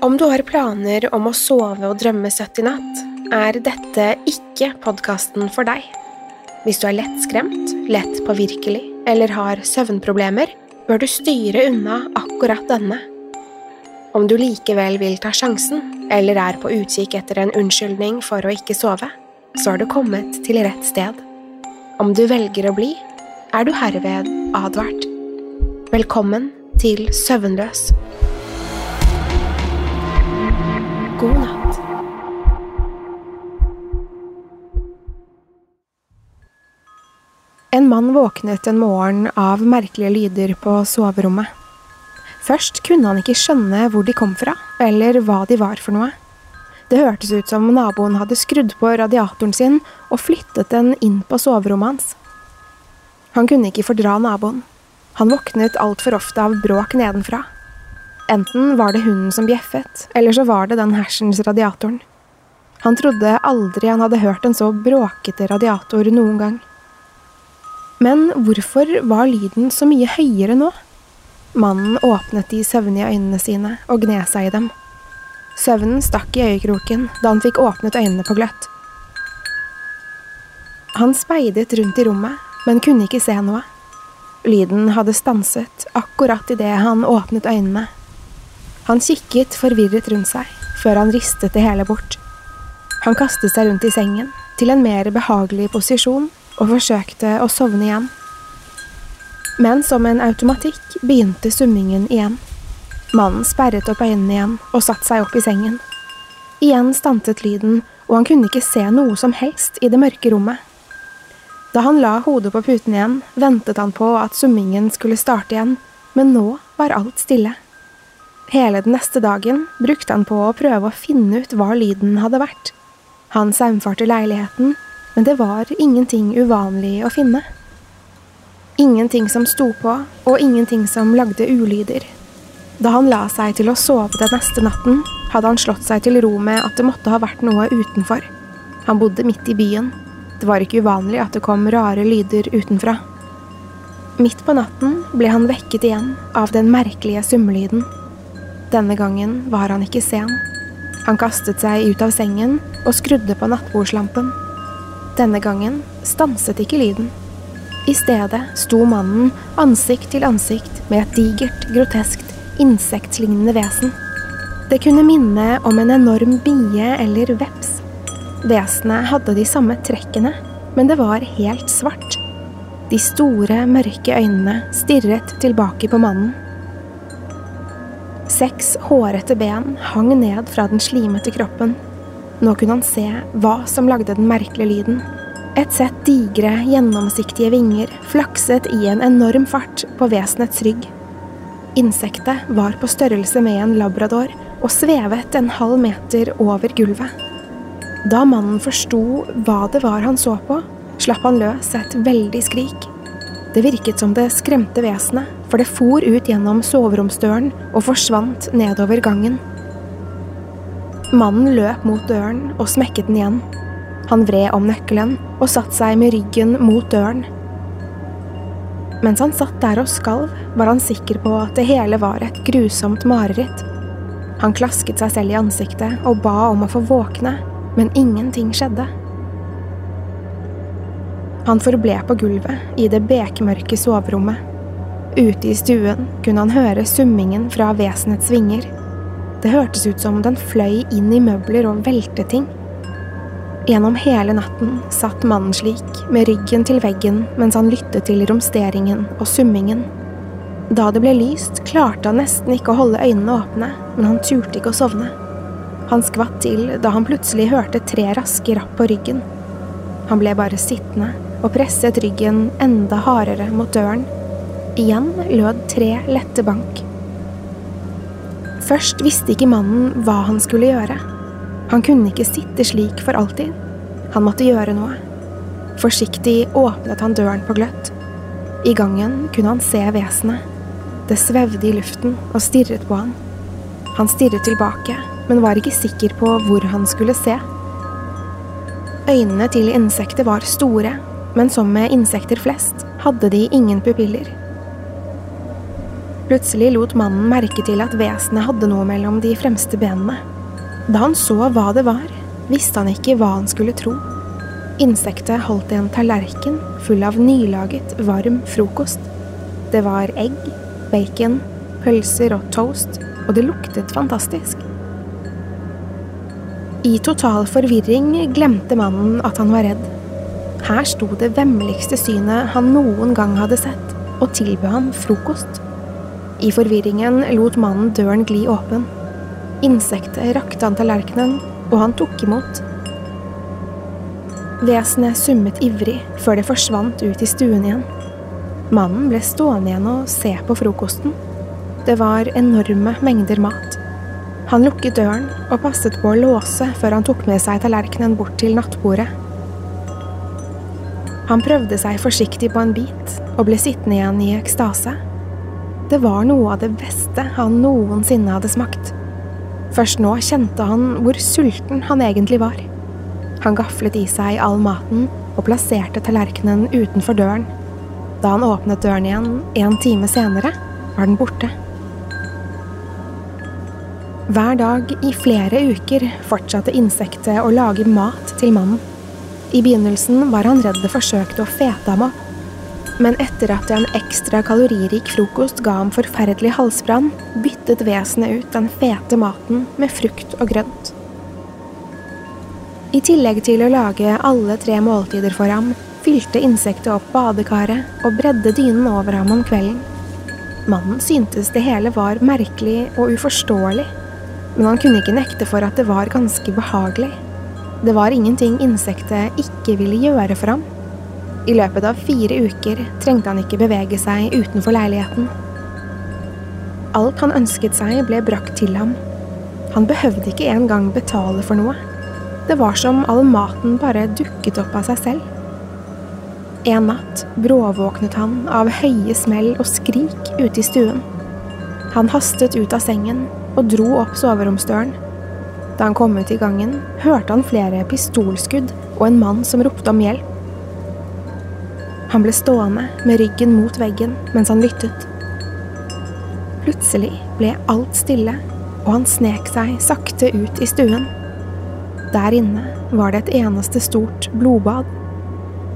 Om du har planer om å sove og drømme søtt i natt, er dette ikke podkasten for deg. Hvis du er lettskremt, lett påvirkelig eller har søvnproblemer, bør du styre unna akkurat denne. Om du likevel vil ta sjansen, eller er på utkikk etter en unnskyldning for å ikke sove, så har du kommet til rett sted. Om du velger å bli, er du herved advart. Velkommen til Søvnløs. God natt. En mann våknet en morgen av merkelige lyder på soverommet. Først kunne han ikke skjønne hvor de kom fra, eller hva de var for noe. Det hørtes ut som naboen hadde skrudd på radiatoren sin og flyttet den inn på soverommet hans. Han kunne ikke fordra naboen. Han våknet altfor ofte av bråk nedenfra. Enten var det hunden som bjeffet, eller så var det den hersens radiatoren. Han trodde aldri han hadde hørt en så bråkete radiator noen gang. Men hvorfor var lyden så mye høyere nå? Mannen åpnet de søvnige øynene sine og gned seg i dem. Søvnen stakk i øyekroken da han fikk åpnet øynene på gløtt. Han speidet rundt i rommet, men kunne ikke se noe. Lyden hadde stanset akkurat idet han åpnet øynene. Han kikket forvirret rundt seg, før han ristet det hele bort. Han kastet seg rundt i sengen, til en mer behagelig posisjon, og forsøkte å sovne igjen. Men som en automatikk begynte summingen igjen. Mannen sperret opp øynene igjen og satte seg opp i sengen. Igjen stantet lyden, og han kunne ikke se noe som helst i det mørke rommet. Da han la hodet på puten igjen, ventet han på at summingen skulle starte igjen, men nå var alt stille. Hele den neste dagen brukte han på å prøve å finne ut hva lyden hadde vært. Han saumfarte leiligheten, men det var ingenting uvanlig å finne. Ingenting som sto på, og ingenting som lagde ulyder. Da han la seg til å sove den neste natten, hadde han slått seg til ro med at det måtte ha vært noe utenfor. Han bodde midt i byen. Det var ikke uvanlig at det kom rare lyder utenfra. Midt på natten ble han vekket igjen av den merkelige summelyden. Denne gangen var han ikke sen. Han kastet seg ut av sengen og skrudde på nattbordslampen. Denne gangen stanset ikke lyden. I stedet sto mannen ansikt til ansikt med et digert, groteskt, insektlignende vesen. Det kunne minne om en enorm bie eller veps. Vesenet hadde de samme trekkene, men det var helt svart. De store, mørke øynene stirret tilbake på mannen. Seks hårete ben hang ned fra den slimete kroppen. Nå kunne han se hva som lagde den merkelige lyden. Et sett digre, gjennomsiktige vinger flakset i en enorm fart på vesenets rygg. Insektet var på størrelse med en labrador og svevet en halv meter over gulvet. Da mannen forsto hva det var han så på, slapp han løs et veldig skrik. Det virket som det skremte vesenet, for det for ut gjennom soveromsdøren og forsvant nedover gangen. Mannen løp mot døren og smekket den igjen. Han vred om nøkkelen og satte seg med ryggen mot døren. Mens han satt der og skalv, var han sikker på at det hele var et grusomt mareritt. Han klasket seg selv i ansiktet og ba om å få våkne, men ingenting skjedde. Han forble på gulvet i det bekmørke soverommet. Ute i stuen kunne han høre summingen fra vesenets vinger. Det hørtes ut som den fløy inn i møbler og velte ting. Gjennom hele natten satt mannen slik, med ryggen til veggen mens han lyttet til romsteringen og summingen. Da det ble lyst, klarte han nesten ikke å holde øynene åpne, men han turte ikke å sovne. Han skvatt til da han plutselig hørte tre raske rapp på ryggen. Han ble bare sittende og presset ryggen enda hardere mot døren. Igjen lød tre lette bank. Først visste ikke mannen hva han skulle gjøre. Han kunne ikke sitte slik for alltid. Han måtte gjøre noe. Forsiktig åpnet han døren på gløtt. I gangen kunne han se vesenet. Det svevde i luften og stirret på han. Han stirret tilbake, men var ikke sikker på hvor han skulle se. Øynene til insektet var store, men som med insekter flest hadde de ingen pupiller. Plutselig lot mannen merke til at vesenet hadde noe mellom de fremste benene. Da han så hva det var, visste han ikke hva han skulle tro. Insektet holdt i en tallerken full av nylaget, varm frokost. Det var egg, bacon, pølser og toast, og det luktet fantastisk. I total forvirring glemte mannen at han var redd. Her sto det vemmeligste synet han noen gang hadde sett, og tilbød han frokost. I forvirringen lot mannen døren gli åpen. Insektet rakte han tallerkenen, og han tok imot. Vesenet summet ivrig før det forsvant ut i stuen igjen. Mannen ble stående igjen og se på frokosten. Det var enorme mengder mat. Han lukket døren og passet på å låse før han tok med seg tallerkenen bort til nattbordet. Han prøvde seg forsiktig på en bit og ble sittende igjen i ekstase. Det var noe av det beste han noensinne hadde smakt. Først nå kjente han hvor sulten han egentlig var. Han gaflet i seg all maten og plasserte tallerkenen utenfor døren. Da han åpnet døren igjen en time senere, var den borte. Hver dag i flere uker fortsatte insektet å lage mat til mannen. I begynnelsen var han redd det forsøkte å fete ham opp, men etter at en ekstra kaloririk frokost ga ham forferdelig halsbrann, byttet vesenet ut den fete maten med frukt og grønt. I tillegg til å lage alle tre måltider for ham, fylte insektet opp badekaret og bredde dynen over ham om kvelden. Mannen syntes det hele var merkelig og uforståelig, men han kunne ikke nekte for at det var ganske behagelig. Det var ingenting insektet ikke ville gjøre for ham. I løpet av fire uker trengte han ikke bevege seg utenfor leiligheten. Alt han ønsket seg, ble brakt til ham. Han behøvde ikke engang betale for noe. Det var som all maten bare dukket opp av seg selv. En natt bråvåknet han av høye smell og skrik ute i stuen. Han hastet ut av sengen og dro opp soveromsdøren. Da han kom ut i gangen, hørte han flere pistolskudd og en mann som ropte om hjelp. Han ble stående med ryggen mot veggen mens han lyttet. Plutselig ble alt stille, og han snek seg sakte ut i stuen. Der inne var det et eneste stort blodbad.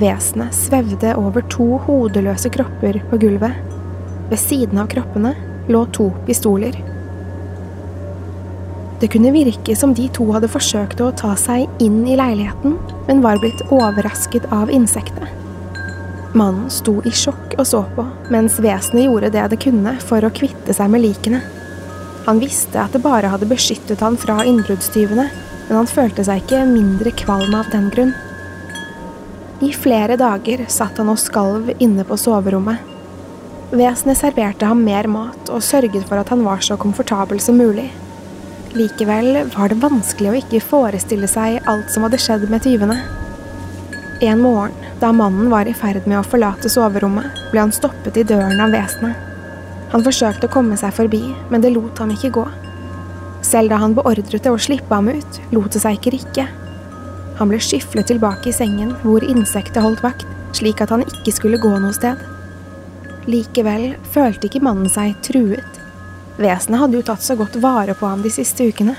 Vesenet svevde over to hodeløse kropper på gulvet. Ved siden av kroppene lå to pistoler. Det kunne virke som de to hadde forsøkt å ta seg inn i leiligheten, men var blitt overrasket av insektet. Mannen sto i sjokk og så på, mens vesenet gjorde det det kunne for å kvitte seg med likene. Han visste at det bare hadde beskyttet han fra innbruddstyvene, men han følte seg ikke mindre kvalm av den grunn. I flere dager satt han og skalv inne på soverommet. Vesenet serverte ham mer mat og sørget for at han var så komfortabel som mulig. Likevel var det vanskelig å ikke forestille seg alt som hadde skjedd med tyvene. En morgen da mannen var i ferd med å forlate soverommet, ble han stoppet i døren av vesenet. Han forsøkte å komme seg forbi, men det lot ham ikke gå. Selv da han beordret det å slippe ham ut, lot det seg ikke rikke. Han ble skyflet tilbake i sengen hvor insektet holdt vakt, slik at han ikke skulle gå noe sted. Likevel følte ikke mannen seg truet. Vesenet hadde jo tatt så godt vare på ham de siste ukene.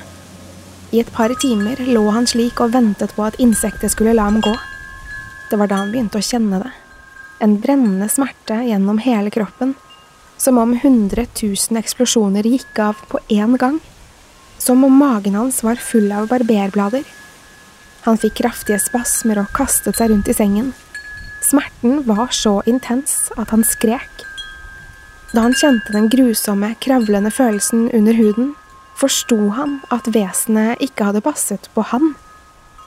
I et par timer lå han slik og ventet på at insektet skulle la ham gå. Det var da han begynte å kjenne det. En brennende smerte gjennom hele kroppen. Som om hundre tusen eksplosjoner gikk av på én gang. Som om magen hans var full av barberblader. Han fikk kraftige spasmer og kastet seg rundt i sengen. Smerten var så intens at han skrek. Da han kjente den grusomme, kravlende følelsen under huden, forsto han at vesenet ikke hadde passet på han.